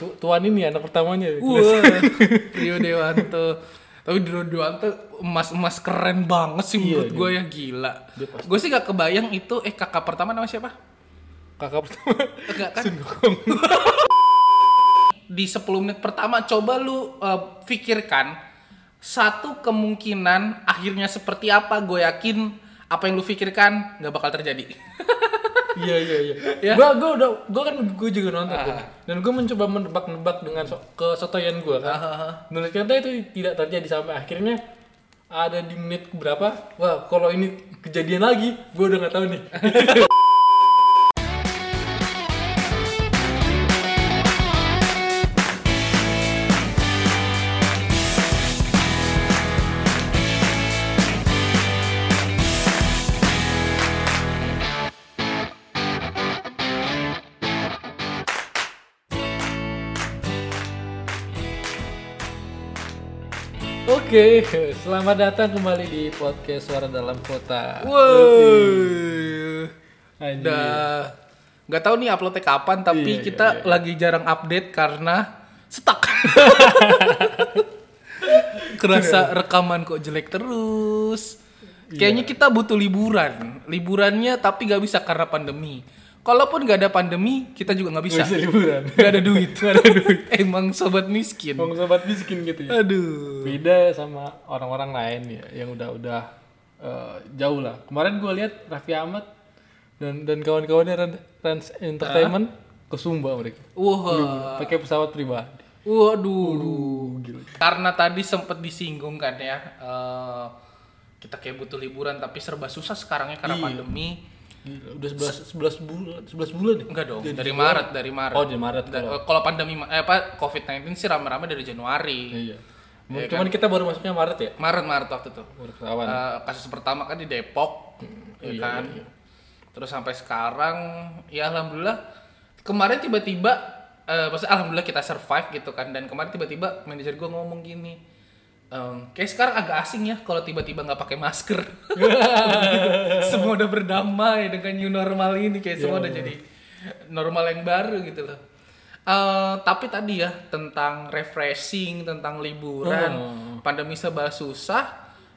Tu- Tuan ini anak pertamanya. Wah, Rio Dewanto. Tapi Rio Dewanto emas-emas keren banget sih menurut gue ya gila. Gue sih gak kebayang itu eh kakak pertama nama siapa? Kakak pertama. Enggak kan? Di 10 menit pertama coba lu uh, pikirkan satu kemungkinan akhirnya seperti apa gue yakin apa yang lu pikirkan nggak bakal terjadi. Iya iya iya. Ya. Gua gua udah gua kan gua juga nonton tuh. Ah. Dan gua mencoba menebak-nebak dengan so kesotoyan gua kan. Ah, Dan ternyata itu tidak terjadi sampai akhirnya ada di menit berapa? Wah, kalau ini kejadian lagi, gua udah nggak tahu nih. Oke, selamat datang kembali di podcast Suara Dalam Kota. Woi. Anjir. Udah nggak tahu nih uploadnya kapan tapi Iya, kita lagi jarang update karena stuck. Kerasa rekaman kok jelek terus. Kayaknya kita butuh liburan. Liburannya tapi nggak bisa karena pandemi. Kalaupun nggak ada pandemi, kita juga nggak bisa. Bisa liburan. Nggak ada duit. Nggak ada duit. Emang sobat miskin. Bang sobat miskin gitu ya. Aduh. Beda sama orang-orang lain ya yang udah-udah eh, jauh lah. Kemarin gua lihat Raffi Ahmad dan dan kawan-kawannya Ran- Rans Entertainment ke Sumba mereka. Wah. Pakai pesawat pribadi. Waduh. Karena tadi sempet disinggung kan ya, eh, kita kayak butuh liburan tapi serba susah sekarang ya karena pandemi. Gila, udah 11 11 bulan 11 bulan ya? Enggak dong, dari Maret, dari Maret. Oh, di Maret Da- kalau. kalau pandemi eh, apa COVID-19 sih rame-rame dari Januari. Iya. Cuman kita baru masuknya Maret ya? Maret Maret waktu itu. Eh, kasus pertama kan di Depok, ya iya, kan. Terus sampai sekarang, ya alhamdulillah. Kemarin tiba-tiba, eh maksudnya alhamdulillah kita survive gitu kan. Dan kemarin tiba-tiba manajer gue ngomong gini, ehm, kayak sekarang agak asing ya kalau tiba-tiba nggak pakai masker. semua udah berdamai dengan new normal ini, kayak semua udah jadi normal yang baru gitu loh. Eh, tapi tadi ya tentang refreshing, tentang liburan, pandemi serba susah,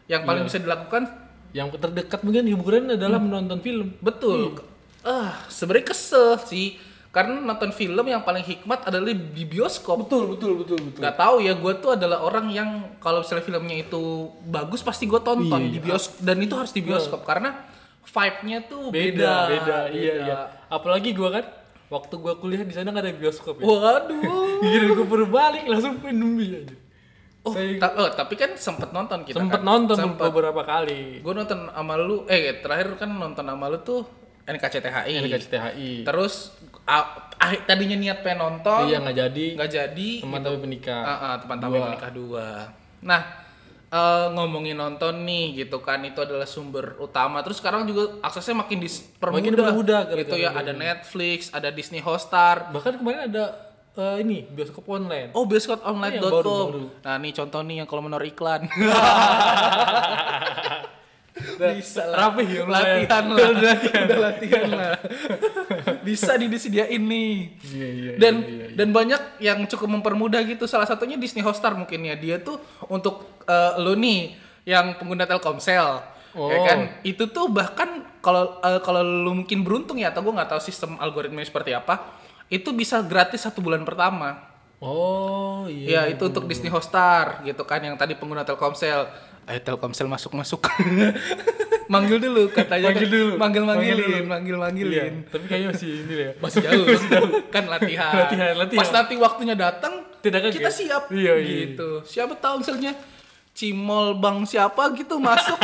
yang paling bisa dilakukan Yang terdekat mungkin hiburan adalah menonton film. Betul. Ah, sebenarnya kesel sih. Karena nonton film yang paling hikmat adalah di bioskop. Betul, betul, betul, betul. Gak tahu ya, gue tuh adalah orang yang kalau misalnya filmnya itu bagus pasti gue tonton di bioskop dan itu harus di bioskop karena vibe-nya tuh beda. Beda, beda, iya, iya. Apalagi gua kan waktu gua kuliah di sana nggak ada bioskop ya. Waduh. Gila gua baru balik langsung pandemi aja. Oh, ta- oh, tapi kan sempet nonton kita Sempet kan. nonton Sempet. beberapa kali. Gue nonton sama lu, eh terakhir kan nonton sama lu tuh NKCTHI. NKCTHI. Terus ah, ah, tadinya niat pengen nonton, Iya nggak jadi. nggak jadi. Teman tapi menikah. Ah, ah, teman tapi menikah dua. Nah, eh, ngomongin nonton nih gitu kan itu adalah sumber utama. Terus sekarang juga aksesnya makin dipermudah. Makin dipermudah gitu ya, ada Netflix, ada Disney Hotstar. Bahkan kemarin ada eh, ini bioskop online. Oh, Iya, bioskoponline.com. baru, baru. Nah, nih contoh nih yang kalau menor iklan. Bisa lah. Rapi ya, latihan lah. Udah latihan lah. Bisa di disediain nih. Iya iya. dan dan banyak yang cukup mempermudah gitu salah satunya Disney Hotstar mungkin ya dia tuh untuk eh, lo nih yang pengguna Telkomsel Oh. ya kan itu tuh bahkan kalau eh, kalau lu mungkin beruntung ya atau gue nggak tahu sistem algoritmanya seperti apa itu bisa gratis satu bulan pertama Oh iya. ya itu untuk Disney Hotstar gitu kan yang tadi pengguna Telkomsel ayo Telkomsel masuk masuk manggil dulu katanya Manggil dulu. manggil Manggil manggilin manggil Iya, manggilin tapi kayaknya masih ini ya. masih jauh, kan latihan. Latihan, latihan. Pas nanti waktunya datang, Tidak kaget. kita siap. Iya, iya. gitu. Siapa tahu misalnya cimol bang siapa gitu masuk,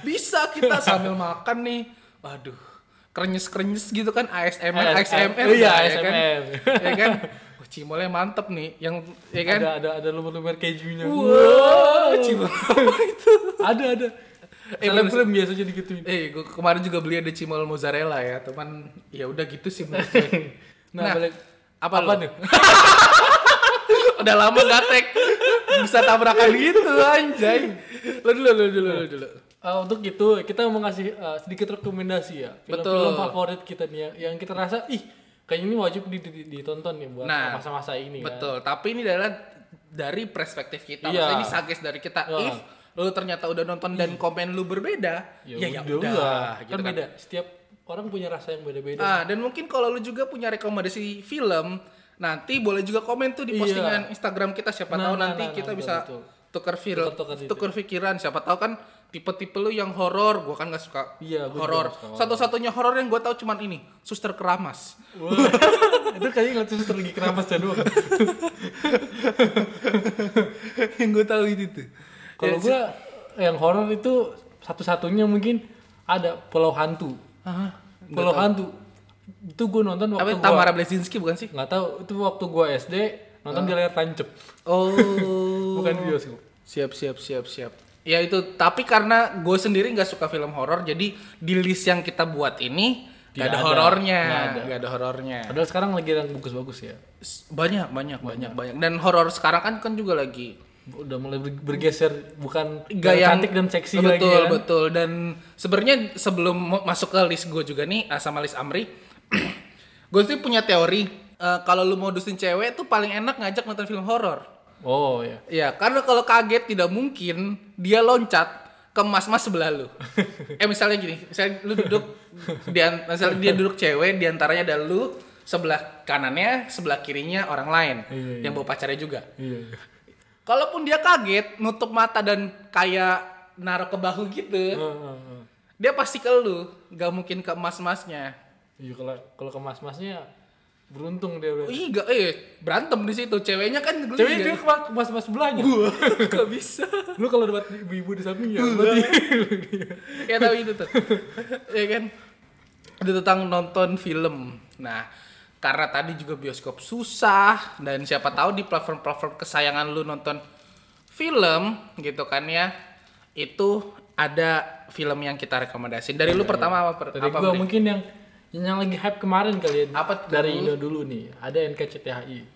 bisa kita sambil makan nih. Waduh, krenyes krenyes gitu kan ASMR ASMR Iya, ya kan? ASMR. ya kan? Wah, cimolnya mantep nih, yang ya kan? Ada ada ada lumer-lumer kejunya. Wah, cimol apa itu? Ada ada. Eh, Film-film biasanya digituin. Eh, gue kemarin juga beli ada cimol mozzarella ya, teman. Ya udah gitu sih menurut gue. Nah, balik apa, apa nih? Udah lama gak tag bisa tabrakan gitu anjay. Lo dulu, lo dulu, lo dulu. Eh, untuk itu kita mau ngasih eh, sedikit rekomendasi ya film-film favorit kita nih ya, yang kita rasa ih kayaknya ini wajib di- di- ditonton nih buat Nah, masa-masa ini kan. Betul, tapi ini adalah dari perspektif kita. Iya. Maksudnya ini suggest dari kita. Iya. If lu ternyata udah nonton dan komen lu berbeda, ya ya udah, udah, udah. gitu kan kan. beda. Setiap orang punya rasa yang beda-beda. Ah, dan mungkin kalau lu juga punya rekomendasi film, nanti boleh juga komen tuh di Iya. postingan Instagram kita. Siapa Nah, tahu nah, nanti nah, kita nah, bisa betul, tukar film, tukar pikiran. Siapa tahu kan tipe-tipe lu yang horor, gua kan nggak suka Iya, horor. Satu-satunya horor yang gua tahu cuman ini, Suster Keramas. Wah, itu kayaknya ngeliat suster lagi keramas dan doang. yang gue tahu itu tuh. Kalau gua yang horor itu satu-satunya mungkin ada Pulau Hantu. Pulau Hantu. Itu gua nonton apa waktu gua Tamara Blazinski bukan sih? nggak tahu itu waktu gua SD nonton di layar tancep Oh. bukan bioskop. Siap siap siap siap. Ya itu tapi karena gue sendiri nggak suka film horor jadi di list yang kita buat ini gak ada ada. horornya, Nggak ada. ada horornya. Padahal sekarang lagi yang bagus-bagus ya. Banyak banyak banyak banyak dan horor sekarang kan kan juga lagi Udah mulai ber- bergeser bukan gaya yang cantik dan seksi betul lagi kan. betul dan sebenarnya sebelum masuk ke list gue juga nih ah, sama list Amri gue sih punya teori eh, kalau lu modusin cewek tuh paling enak ngajak nonton film horor Oh ya. Ya, karena kalau kaget tidak mungkin dia loncat ke mas-mas sebelah lu. eh misalnya gini, misalnya lu duduk di misalnya dia duduk cewek di antaranya ada lu sebelah kanannya, sebelah kirinya orang lain Iya, yang bawa pacarnya juga. Iya. Kalaupun dia kaget, nutup mata dan kayak naruh ke bahu gitu, Heeh, heeh. dia pasti ke lu, gak mungkin ke mas-masnya. Iya kalau kalau ke mas-masnya beruntung dia udah. iya, eh berantem di situ. Ceweknya kan geli Cewek kan? dia ke mas- mas-mas sebelahnya. gak bisa. Lu kalau dapat ibu-ibu di sampingnya berarti ya tahu itu tuh ya kan itu tentang nonton film nah karena tadi juga bioskop susah dan siapa tahu di platform-platform kesayangan lu nonton film gitu kan ya itu ada film yang kita rekomendasiin dari lu pertama apa Dari apa gua mungkin yang yang lagi hype kemarin kali ya. Apa tuh? dari Indo dulu nih. Ada NKCTHI.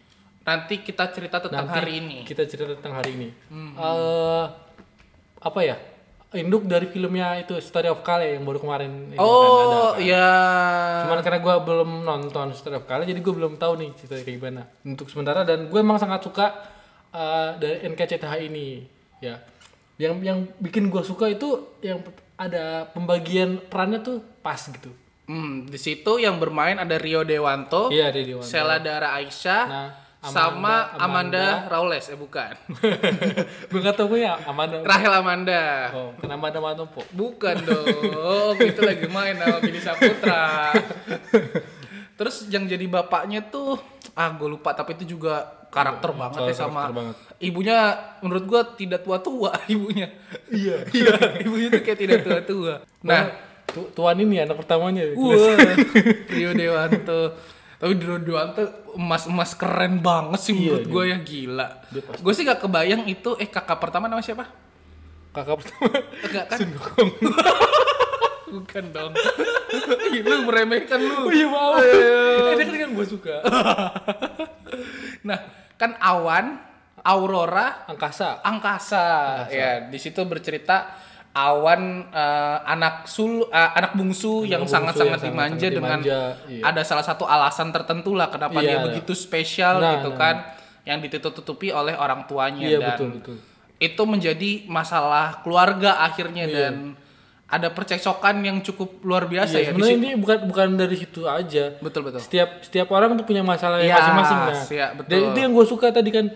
nanti kita cerita tentang Nanti hari ini Kita cerita tentang hari ini. Eh, apa ya? Induk dari filmnya itu Story of Kale yang baru kemarin ini kan oh ya Cuman karena gue belum nonton Story of Kale jadi gue belum tahu nih ceritanya kayak gimana. Untuk sementara dan gue emang sangat suka uh, dari NKCTH ini ya. Yang yang bikin gue suka itu yang ada pembagian perannya tuh pas gitu. Hmm, di situ yang bermain ada Rio Dewanto Iya di Dewan. Sheila Dara Aisyah Nah, sama Amanda- Amanda, Raules eh bukan gue gak tau ya Amanda. Rahel Amanda Oh, kenapa Amanda Manopo? bukan dong itu lagi main sama Bini Saputra terus yang jadi bapaknya tuh ah gue lupa tapi itu juga karakter banget ya sama banget. ibunya menurut gue tidak tua-tua ibunya Iya. iya ibunya tuh kayak tidak tua-tua nah Tu- tuan ini anak pertamanya. Wah, Rio Dewanto. Tapi Rio Dewanto emas-emas keren banget sih menurut Iya, gue ya gila. Gue sih gak kebayang itu eh kakak pertama nama siapa? Kakak pertama. Enggak kan? Sun Gokong. Bukan dong. Ih, lu meremehkan lu. Oh iya. Ayo. Eh, dia kan yang gue suka. Nah, kan awan, aurora, Angkasa. angkasa. Ya, di situ bercerita awan eh, anak sul eh, anak bungsu yang bungsu sangat-sangat yang dimanja sangat-sangat dengan dimanja, iya. ada salah satu alasan tertentu lah kenapa Iya. dia begitu spesial Nah, gitu nah. kan yang ditutup-tutupi oleh orang tuanya Iya dan betul betul. itu menjadi masalah keluarga akhirnya Iya. dan ada percekcokan yang cukup luar biasa Iya, ya sebenarnya ini bukan bukan dari situ aja. Betul betul. Setiap setiap orang tuh punya masalah Iya, masing-masing nah. siap, betul. Dan itu yang gue suka tadi kan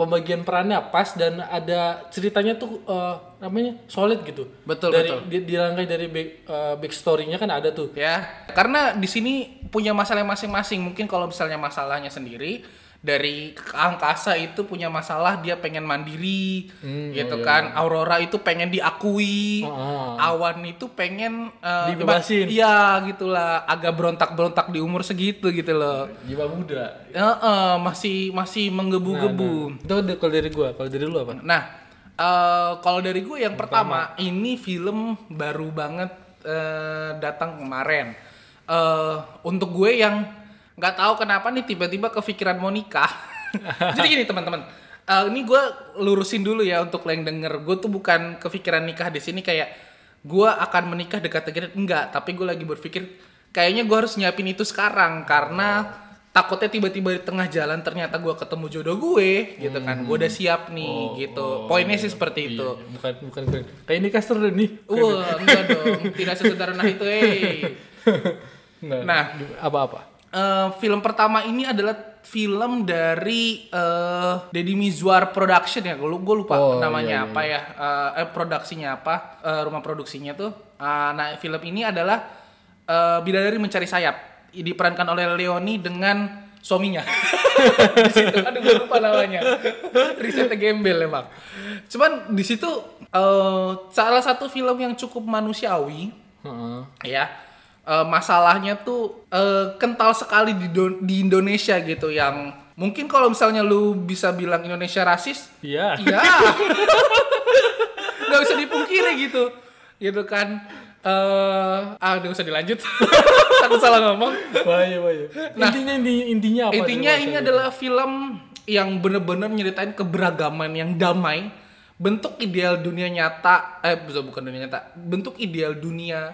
pembagian perannya pas dan ada ceritanya tuh eh, namanya solid gitu. Betul, dari, betul. Di, dirangkai dari back, eh, back story-nya kan ada tuh. ya karena di sini punya masalah masing-masing mungkin kalau misalnya masalahnya sendiri dari angkasa itu punya masalah dia pengen mandiri Hmm, gitu oh iya, kan. Aurora itu pengen diakui. Oh, awan itu pengen eh, Dibebasin. iya gitulah. Agak berontak-berontak di umur segitu gitu loh. Jiwa muda. Heeh, masih masih menggebu-gebu. Itu ada- kalau dari gue, kalau dari lu apa? Nah, eh, kalau dari gue yang pertama, ini film baru banget eh, datang kemarin. Eh, untuk gue yang nggak tahu kenapa nih tiba-tiba kepikiran mau nikah. Jadi gini teman-teman, eh, ini gue lurusin dulu ya untuk lo yang denger. Gue tuh bukan kepikiran nikah di sini kayak gue akan menikah dekat-dekat enggak, tapi gue lagi berpikir kayaknya gue harus nyiapin itu sekarang karena takutnya tiba-tiba di tengah jalan ternyata gue ketemu jodoh gue gitu kan gue udah siap nih Oh, gitu oh, poinnya sih seperti itu Iya, bukan bukan keren. Kayak ini caster nih. wah enggak dong tidak sesederhana itu eh Nah, Nah. apa-apa? Eh, film pertama ini adalah film dari eh Deddy Mizwar Production ya, gue gue lupa Oh, namanya iya, iya, apa ya, eh, eh, produksinya apa, eh, rumah produksinya tuh. Ah, nah film ini adalah eh, Bidadari Mencari Sayap, diperankan oleh Leoni dengan suaminya. di situ, aduh gue lupa namanya. Risetnya gembel emang. Cuman di situ eh, salah satu film yang cukup manusiawi Heeh. ya eh, masalahnya tuh eh, kental sekali di, do- di Indonesia gitu yang mungkin kalau misalnya lu bisa bilang Indonesia rasis Iya. iya nggak bisa dipungkiri gitu gitu kan eh ah udah usah dilanjut aku salah ngomong Bahaya, bahaya. intinya inti- intinya apa? Nah, intinya ini Mas? adalah film yang bener-bener nyeritain keberagaman yang damai bentuk ideal dunia nyata eh bukan dunia nyata bentuk ideal dunia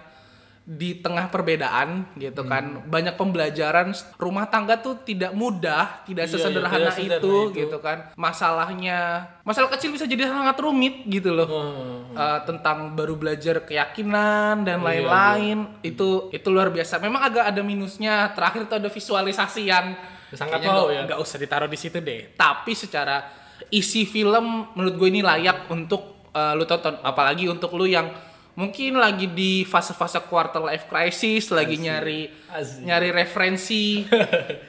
di tengah perbedaan gitu Hmm. kan banyak pembelajaran rumah tangga tuh tidak mudah tidak Iya, sesederhana iya, tidak sesederhana itu, itu. gitu kan. Masalahnya masalah kecil bisa jadi sangat rumit gitu loh. Heeh. Eh, tentang baru belajar keyakinan dan Iya, lain-lain itu itu luar biasa. Memang agak ada minusnya. Terakhir itu ada visualisasi yang Sangat nggak- ya. nggak usah ditaruh di situ deh. Tapi secara isi film menurut gue ini layak untuk eh, lu tonton. Apalagi untuk lu yang mungkin lagi di fase-fase quarter life crisis lagi nyari Asik. nyari referensi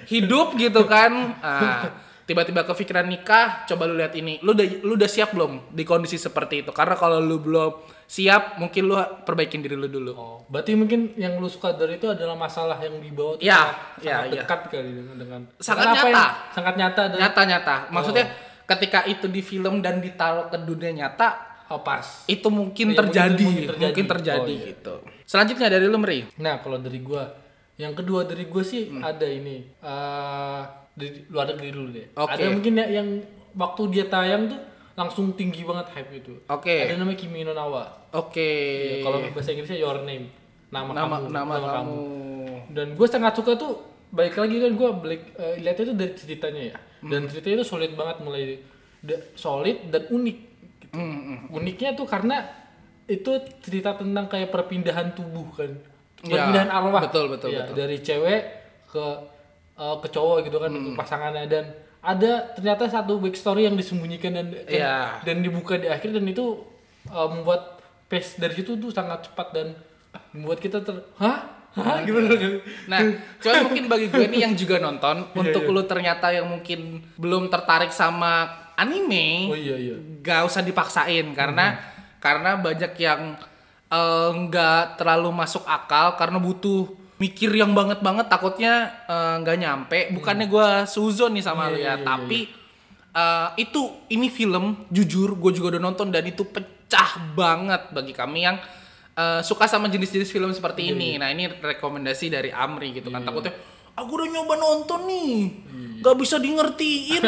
hidup gitu kan. Ah, tiba-tiba kepikiran nikah coba lu lihat ini. Lu udah lu udah siap belum di kondisi seperti itu? Karena kalau lu belum siap mungkin lu perbaikin diri lu dulu. Oh, berarti mungkin yang lu suka dari itu adalah masalah yang dibawa Ya, sangat, ya, sangat ya. dekat kali dengan dengan Sangat nyata. yang sangat nyata dan nyata-nyata maksudnya ketika itu di film dan ditaruh ke dunia nyata oh, pas. itu mungkin Iya, terjadi mungkin- mungkin mungkin terjadi, terjadi. Oh, iya. gitu selanjutnya dari lu Meri Nah, kalau dari gua, yang kedua dari gua sih Hmm. ada ini eh dari luar negeri dulu deh. Oke. Ada mungkin ya, yang waktu dia tayang tuh langsung tinggi banget hype itu. Oke. Ada namanya Kimi no Nawa. oke Ya, kalau bahasa Inggrisnya Your Name. Nama, nama kamu. nama kamu Dan gue sangat suka tuh baik lagi kan gue balik eh, lihatnya itu dari ceritanya ya. Hmm. Dan ceritanya itu solid banget mulai solid dan unik. Gitu. Hmm, hmm. Uniknya tuh karena itu cerita tentang kayak perpindahan tubuh kan. Ya, Perpindahan arwah. betul, betul, Ya, betul. Dari cewek ke eh, ke cowok gitu kan Hmm. ke pasangannya dan ada ternyata satu backstory yang disembunyikan dan dan, Ya. dan dibuka di akhir dan itu uh, membuat pace dari situ tuh sangat cepat dan membuat kita ter hah hah gimana kan Nah, cuman mungkin bagi gue nih yang juga nonton, Iya, untuk iya. lu ternyata yang mungkin belum tertarik sama anime, oh iya iya. gak usah dipaksain. Karena karena banyak yang eh, nggak terlalu masuk akal karena butuh mikir yang banget banget. Takutnya eh, nggak nyampe. Bukannya gue suzon nih sama Iya, lu iya, ya, iya, tapi eh, itu ini film jujur gue juga udah nonton dan itu pecah banget bagi kami yang eh, suka sama jenis-jenis film Iya, seperti ini. Nah ini rekomendasi dari Amri gitu kan. Takutnya aku udah nyoba nonton nih. Nggak bisa di ngertiin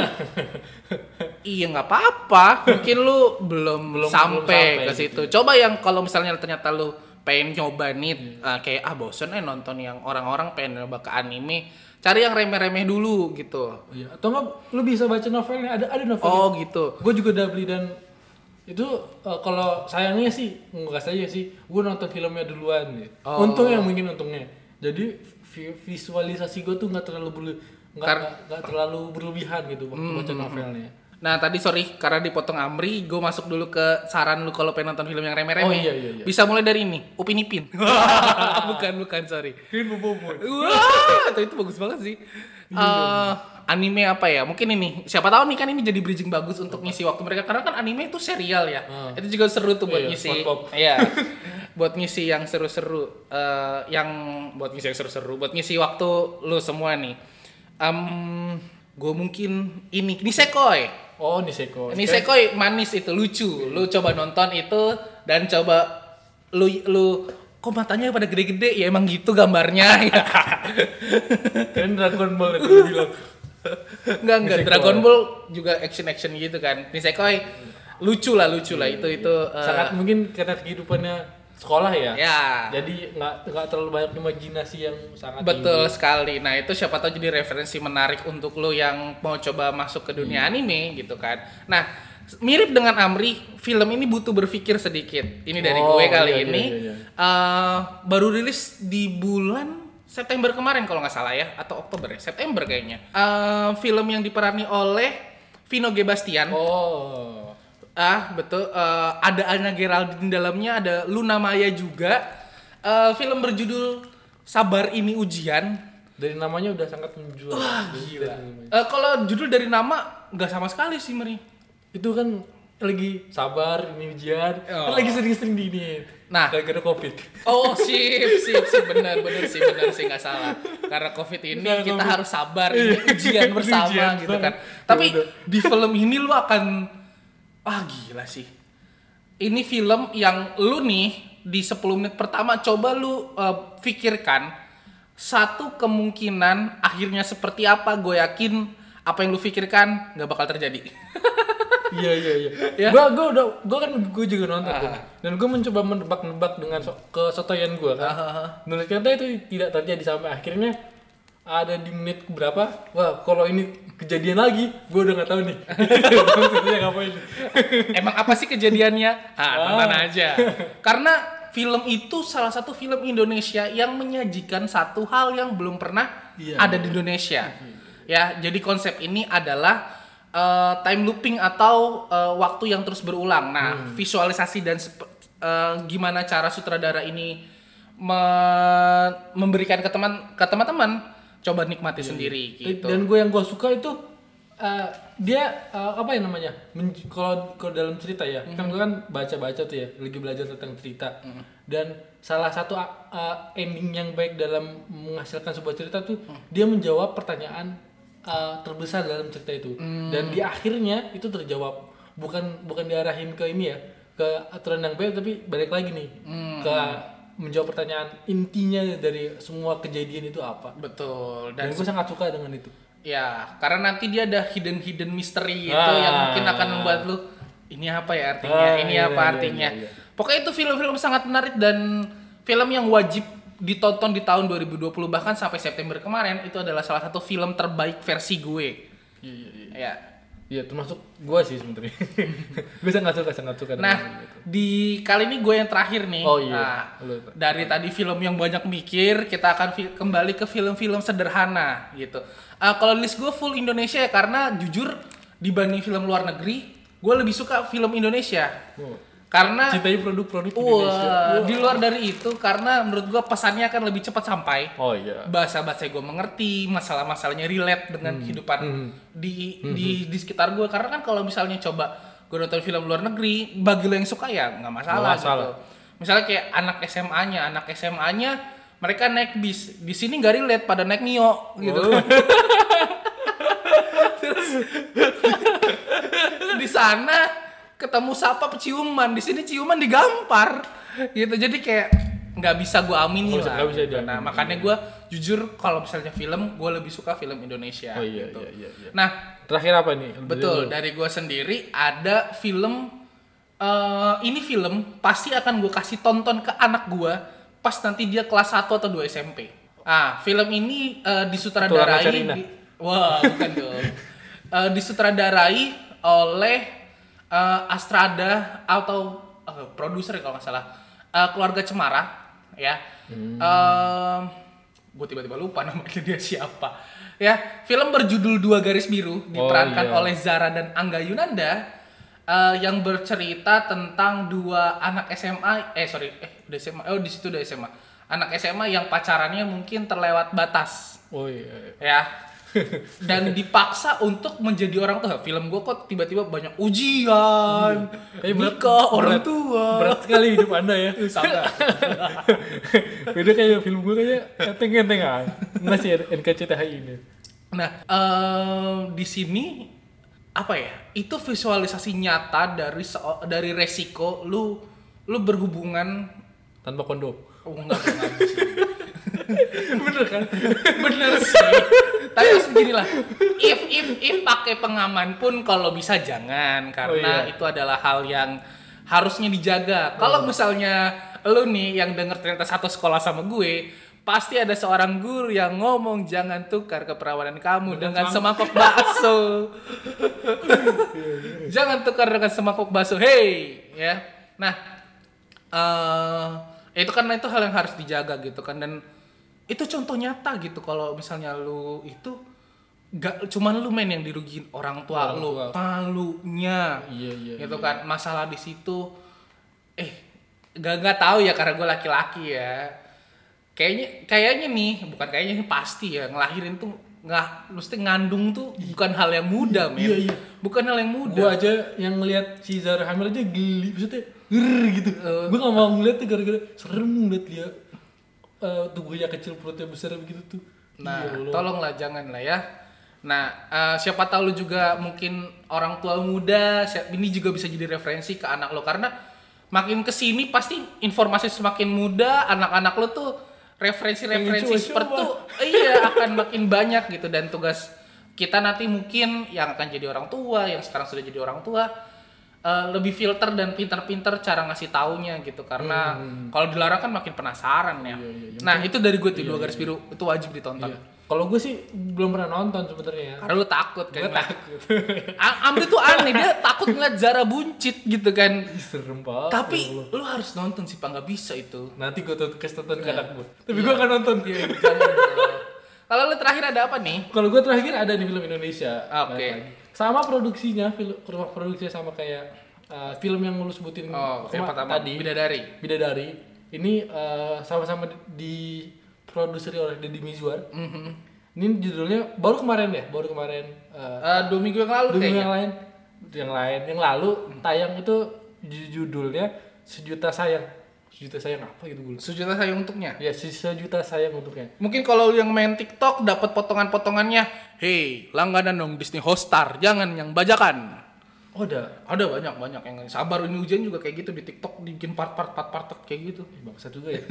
iya nggak apa-apa. Mungkin lu belum, Belum- sampai belum ke sampai situ. coba yang kalau misalnya ternyata lu pengen nyoba nih eh, kayak ah bosen eh nonton yang orang-orang pengen nyoba ke anime. Cari yang remeh-remeh dulu gitu. Iya. Atau enggak lu bisa baca novelnya? Ada ada novelnya? Oh gitu. Gue juga udah beli dan itu uh, kalau sayangnya sih nggak saja sih gue nonton filmnya duluan ya. Oh. untungnya mungkin untungnya. Jadi visualisasi gue tuh nggak terlalu berle nggak terlalu berlebihan gitu waktu baca novelnya Nah tadi sorry karena dipotong Amri, gue masuk dulu ke saran lu kalau pengen nonton film yang remeh-remeh. Oh, iya, iya, iya. Bisa mulai dari ini, Upin Ipin. bukan bukan sorry. Wah, itu, itu bagus banget sih. Eh, anime apa ya? Mungkin ini. Siapa tahu nih kan ini jadi bridging bagus untuk ngisi waktu mereka karena kan anime itu serial ya. Ah. Itu juga seru tuh buat Iya, ngisi. Iya. buat ngisi yang seru-seru Eh, yang buat ngisi yang seru-seru, buat ngisi waktu lu semua nih. Um, gue mungkin ini Nisekoi. oh Niseko Nisekoi manis itu lucu. Lu coba nonton itu dan coba lu lu kok matanya pada gede-gede ya emang gitu gambarnya ya. kan Dragon Ball itu bilang enggak enggak. Dragon Ball juga action action gitu kan. Nisekoi lucu lah lucu lah itu itu eh, sangat mungkin karena kehidupannya sekolah ya. Ya. Jadi nggak nggak terlalu banyak imajinasi yang sangat Betul tinggi. sekali. Nah, itu siapa tahu jadi referensi menarik untuk lo yang mau coba masuk ke dunia anime gitu kan. Nah, mirip dengan Amri, film ini butuh berpikir sedikit. Ini dari Oh, gue kali iya, iya, ini. iya, iya. Eh, baru rilis di bulan September kemarin kalau nggak salah ya atau Oktober ya September kayaknya Eh, film yang diperani oleh Vino G Bastian Oh. Ah, betul. Eh, ada Anna Geraldine di dalamnya, ada Luna Maya juga. Eh, film berjudul Sabar Ini Ujian. Dari namanya udah sangat menjual. Wah, gila. Eh, kalau judul dari nama nggak sama sekali sih, Meri. Itu kan lagi sabar ini ujian. Oh. Kan lagi sering-sering di ini. Nah. gara-gara Covid. Oh, sip, sip, sip, benar, benar sih, benar sih nggak salah. Karena COVID ini Karena kita COVID. harus sabar, ini ujian bersama ujian gitu kan. banget. Tapi di film ini lu akan, ah gila sih. Ini film yang lu nih di 10 menit pertama coba lu eh, pikirkan satu kemungkinan akhirnya seperti apa. Gue yakin apa yang lu pikirkan nggak bakal terjadi. iya iya iya. Ya. Gua gua udah gua kan gua juga nonton tuh. Ah. Dan gua mencoba menebak-nebak dengan so kesotoyan gua kan. Ah, ah, ah. Menurut kata itu tidak terjadi sampai akhirnya ada di menit berapa? Wah, kalau ini kejadian lagi, gua udah nggak tahu nih. Maksudnya ngapain? Emang apa sih kejadiannya? Ah, tonton Ah. aja. Karena film itu salah satu film Indonesia yang menyajikan satu hal yang belum pernah Iya. ada di Indonesia. Ya, jadi konsep ini adalah eh, time looping atau eh, waktu yang terus berulang. Nah, visualisasi dan eh, gimana cara sutradara ini me- memberikan ke teman ke teman-teman coba nikmati sendiri gitu. Dan gue yang gue suka itu eh, dia eh, apa ya namanya? Kalau kalau dalam cerita ya, kan gue kan baca-baca tuh ya, lagi belajar tentang cerita. Dan salah satu eh, ending yang baik dalam menghasilkan sebuah cerita tuh dia menjawab pertanyaan eh, terbesar dalam cerita itu. Dan di akhirnya itu terjawab. Bukan bukan diarahin ke ini ya, ke aturan yang baik tapi balik lagi nih ke menjawab pertanyaan intinya dari semua kejadian itu apa. Betul. Dan Dan gue sangat suka dengan itu. Ya, karena nanti dia ada hidden hidden mystery itu Ah. yang mungkin akan membuat lu ini apa ya artinya, Ah, ini iya, apa iya, artinya. iya, iya. Pokoknya itu film-film sangat menarik dan film yang wajib ditonton di tahun 2020 bahkan sampai September kemarin itu adalah salah satu film terbaik versi gue. Iya, iya, iya. Ya. Iya, termasuk gue sih sebenarnya. gue sangat suka, sangat suka. Nah, di kali ini gue yang terakhir nih. Oh, iya. Nah, Lu- dari tadi film yang banyak mikir, kita akan kembali ke film-film sederhana gitu. Ah, kalau list gue full Indonesia ya karena jujur dibanding film luar negeri, gue lebih suka film Indonesia. Oh. Karena cintai produk-produk Indonesia. wah, di luar dari itu karena menurut gue pesannya akan lebih cepat sampai. Oh iya. Bahasa-bahasa gue mengerti, masalah-masalahnya relate dengan kehidupan di di di sekitar gue. Karena kan kalau misalnya coba gue nonton film luar negeri, bagi lo yang suka ya nggak masalah, Nggak masalah. gitu. Misalnya kayak anak SMA-nya, anak SMA-nya mereka naik bis, di sini nggak relate pada naik mio gitu. Oh. Terus di sana ketemu sapa peciuman, di sini ciuman digampar gitu. Jadi kayak nggak bisa gue amini bisa- lah. nggak bisa gitu. Nah makanya gue jujur kalau misalnya film, gue lebih suka film Indonesia. Oh iya, gitu. iya, iya, iya. Nah Terakhir apa nih? betul dari gue sendiri ada film eh ini film pasti akan gue kasih tonton ke anak gue pas nanti dia kelas 1 atau 2 SMP. Ah, film ini eh, disutradarai di, Wah, bukan dong. Eh, disutradarai oleh eh, Astrada atau eh, produser ya kalau nggak salah. Eh, keluarga Cemara ya. gue tiba-tiba lupa namanya dia siapa. Ya, film berjudul Dua Garis Biru diperankan iya. oleh Zara dan Angga Yunanda eh, yang bercerita tentang dua anak SMA eh sorry eh udah SMA oh di situ udah SMA anak SMA yang pacarannya mungkin terlewat batas Oh iya. ya dan dipaksa untuk menjadi orang tua film gue kok tiba-tiba banyak ujian Eh, berat- nikah orang berat- tua Berat sekali hidup anda ya. Sama. Beda kayak film gue kayak enteng-enteng ah. Enggak sih NKCTHI ini. Nah, eh, di sini apa ya? Itu visualisasi nyata dari dari resiko lu lu berhubungan Tanpa kondom. oh, enggak, enggak, enggak sih. Bener kan? Bener sih. Tapi maksud gini lah, if if if pakai pengaman pun kalau bisa jangan karena Oh, iya. itu adalah hal yang harusnya dijaga. Kalau misalnya lu nih yang denger ternyata satu sekolah sama gue, pasti ada seorang guru yang ngomong jangan tukar keperawanan kamu dengan semangkok bakso. jangan tukar dengan semangkok bakso. Hey, ya. Nah, eh itu kan itu hal yang harus dijaga gitu kan dan itu contoh nyata gitu kalau misalnya lu itu gak cuman lu main yang dirugiin orang tua Orang lu, tua. palunya Iya, iya, gitu kan. Masalah di situ eh gak gak tahu ya karena gue laki-laki ya. Kayaknya kayaknya nih bukan kayaknya ini pasti ya ngelahirin tuh nggak mesti ngandung tuh bukan hal yang mudah men. Iya, iya. bukan hal yang mudah. Gue aja yang ngeliat si Zara hamil aja geli, maksudnya ger gitu. gue gak mau ngeliat tuh gara-gara serem ngeliat dia eh, tubuhnya kecil perutnya besar begitu tuh. Nah, Iya, tolonglah jangan lah ya. Nah, eh, siapa tahu lu juga mungkin orang tua muda, ini juga bisa jadi referensi ke anak lo karena makin ke sini pasti informasi semakin muda, anak-anak lo tuh referensi-referensi seperti itu iya akan makin banyak gitu dan tugas kita nanti mungkin yang akan jadi orang tua, yang sekarang sudah jadi orang tua eh, lebih filter dan pinter-pinter cara ngasih taunya gitu karena kalau dilarang kan makin penasaran ya. Hmm, Iya, iya, iya. Nah, itu dari gue tuh dua garis biru itu wajib ditonton. Iya. Kalau gue sih belum pernah nonton sebenarnya. Karena lu takut kan. Gue takut. Amri tuh aneh, dia takut ngeliat Zara buncit gitu kan. Serem banget. Tapi ya lu harus nonton sih, Pak. Nggak bisa itu. nanti gue tuh kasih tonton ke Iya. anak gue. Tapi gue akan nonton. Jangan bro. Kalau lu terakhir ada apa nih? Kalau gue terakhir ada di film Indonesia. Oke. Balik lagi. Sama produksinya, film rumah produksinya sama kayak uh, film yang lu sebutin Oh, yang pertama tadi. Bidadari. Bidadari. Ini uh, sama-sama di oleh Deddy Mizwar. Mhm. Ini judulnya baru kemarin ya, baru kemarin uh, Eh, dua minggu yang lalu dua minggu kayaknya. yang lain, yang lain, yang lalu tayang itu ju- judulnya sejuta sayang, sejuta sayang apa gitu gue? Sejuta sayang untuknya. Ya, se- sejuta sayang untuknya. Mungkin kalau yang main TikTok dapat potongan-potongannya, hey langganan dong Disney Hotstar, jangan yang bajakan. Oh, ada. Ada banyak banyak yang sabar ini ujian juga kayak gitu di TikTok dibikin part-part part-part kayak gitu. Eh, bangsat juga ya.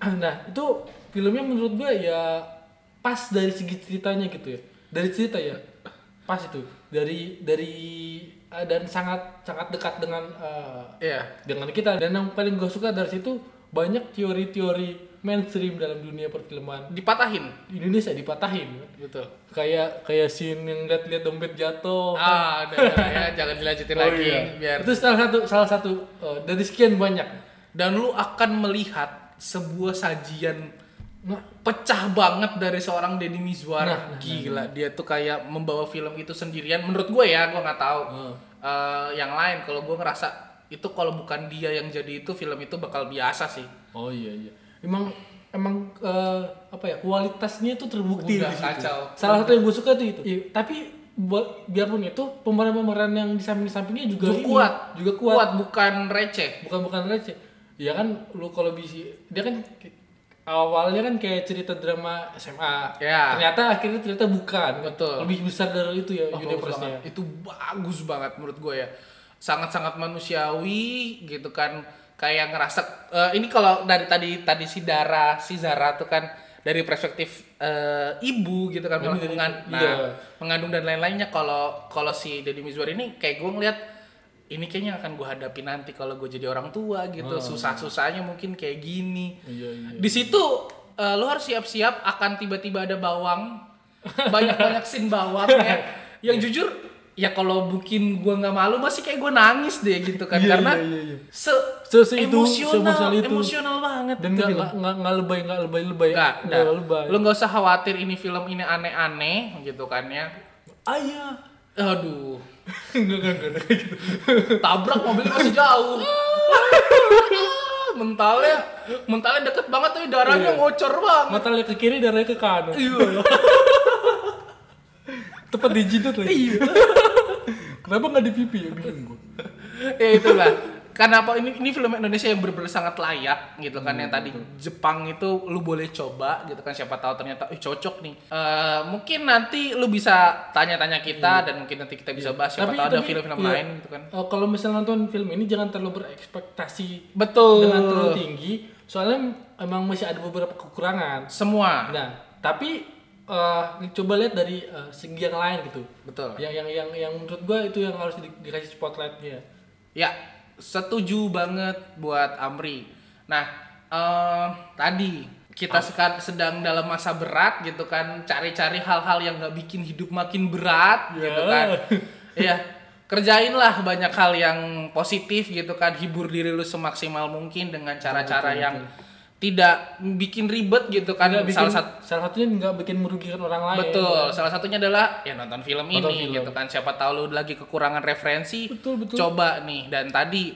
nah, itu filmnya menurut gua ya pas dari segi ceritanya gitu ya. Dari cerita ya. Pas itu. Dari dari eh, dan sangat sangat dekat dengan eh, Iya. dengan kita dan yang paling gue suka dari situ banyak teori-teori mainstream dalam dunia perfilman Dipatahin. Indonesia dipatahin Betul. kayak kayak scene yang lihat-lihat dompet jatuh Ah, udah, udah, ya jangan dilanjutin Oh, lagi iya. biar itu salah satu salah satu eh, dari sekian banyak dan lu akan melihat sebuah sajian nah pecah banget dari seorang Deddy Mizwar. Nah, nah, Gila, dia tuh kayak membawa film itu sendirian. Menurut gue ya, gue nggak tahu Hmm. Eh, yang lain. Kalau gue ngerasa itu kalau bukan dia yang jadi itu film itu bakal biasa sih. oh iya iya emang emang eh, apa ya kualitasnya itu terbukti Udah di situ. kacau. salah satu yang gue suka tuh itu Iya, tapi buat biarpun itu pemeran-pemeran yang di samping-sampingnya juga, Juga ini, kuat, juga kuat bukan receh. bukan bukan receh ya kan lu kalau bisa dia kan awalnya kan kayak cerita drama SMA Ya. ternyata akhirnya ternyata bukan Betul. lebih besar dari itu ya Oh, universe-nya banget. Itu bagus banget menurut gue ya. Sangat-sangat manusiawi gitu kan. Kayak ngerasa eh, ini kalau dari tadi tadi si Dara, si Zara tuh kan dari perspektif eh, ibu gitu kan mengan- nah, iya. mengandung dan lain-lainnya kalau kalau si Deddy Mizwar ini kayak gue ngeliat ini kayaknya akan gue hadapi nanti kalau gue jadi orang tua gitu. Susah-susahnya mungkin kayak gini. Iya iya di situ eh, lo harus siap-siap akan tiba-tiba ada bawang. Banyak-banyak scene bawang ya. Yang jujur ya kalau bikin gua nggak malu masih kayak gue nangis deh gitu kan. Iya, karena iya, iya, iya. se, Se- se itu, emosional itu. emosional banget dan nggak nggak lebay nggak lebay lebay. Nggak, nggak. lebay. Lo nggak usah khawatir ini film ini aneh-aneh gitu kan ya. Ayah aduh nggak nggak nggak kayak gitu. Tabrak mobilnya masih jauh. Mentalnya mentalnya deket banget tapi darahnya Iya. ngocor banget. Matanya ke kiri darahnya ke kanan. Iya. Tepat di jidat lagi. Iya. Kenapa nggak di pipi? Ya bingung gue ya itulah kenapa ini ini film Indonesia yang benar-benar sangat layak gitu kan yang tadi. Jepang itu lu boleh coba gitu kan siapa tahu ternyata ih cocok nih. Eh, mungkin nanti lu bisa tanya-tanya kita dan mungkin nanti kita bisa bahas siapa tahu ada film-film iya. lain gitu kan. Eh, kalau misalnya nonton film ini jangan terlalu berekspektasi betul. dengan terlalu tinggi. Soalnya emang masih ada beberapa kekurangan. Semua. Nah tapi eh, coba lihat dari eh, segi yang lain gitu. Betul. Yang yang yang yang menurut gua itu yang harus di- dikasih spotlightnya. Ya setuju banget buat Amri. Nah, eh, tadi kita sekarang sedang dalam masa berat gitu kan, cari-cari hal-hal yang nggak bikin hidup makin berat gitu Ya. kan. Iya, kerjainlah banyak hal yang positif gitu kan, hibur diri lu semaksimal mungkin dengan cara-cara betul, yang tidak bikin ribet gitu kan. Bikin, Salah satu salah satunya nggak bikin merugikan orang lain. Betul, salah satunya adalah ya nonton film Nonton ini film. gitu kan. Siapa tahu lu lagi kekurangan referensi, Betul, betul. coba nih. Dan tadi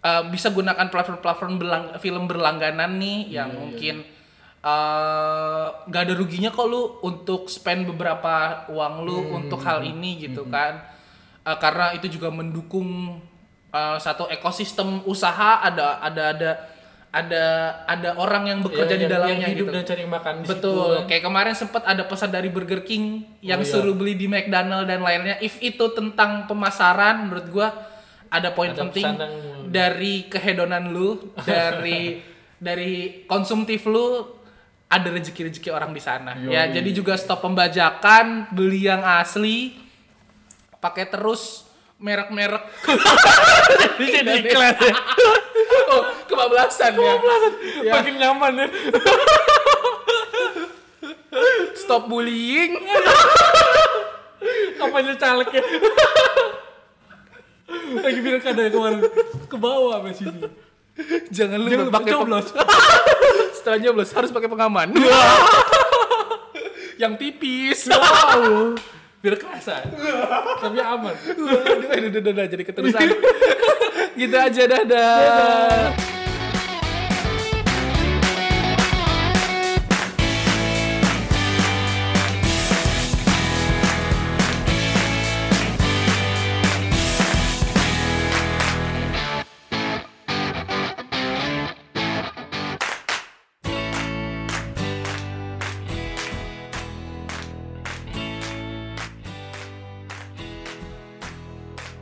uh, bisa gunakan platform-platform berlang- film berlangganan nih Iya, yang mungkin uh, nggak ada ruginya kok lu untuk spend beberapa uang lu Hmm, untuk hal ini gitu kan. Uh, karena itu juga mendukung uh, satu ekosistem usaha ada ada ada ada ada orang yang bekerja Yang- di dalamnya yang hidup gitu. dan cari makan di situ, Betul. kan. Kayak kemarin sempat ada pesan dari Burger King yang Oh, iya. suruh beli di McDonald dan lainnya. If itu tentang pemasaran, menurut gua ada poin penting yang- dari kehedonan lu, dari dari konsumtif lu ada rezeki-rezeki orang di sana. Yoi. Ya, jadi juga stop pembajakan, beli yang asli, pakai terus merek-merek. Bisa di iklan ya. oh, kebablasan ya. Ya. Makin nyaman ya. Stop bullying. Kapannya caleg ya. Lagi bilang kada kemarin ke bawah sampai sini. Jangan lu Jangan pakai coblos. Setelah nyoblos harus pakai pengaman. yang tipis. Wow. Biar kerasa. Tapi aman. Udah, udah, udah, jadi keterusan. gitu aja, dadah. Dadah.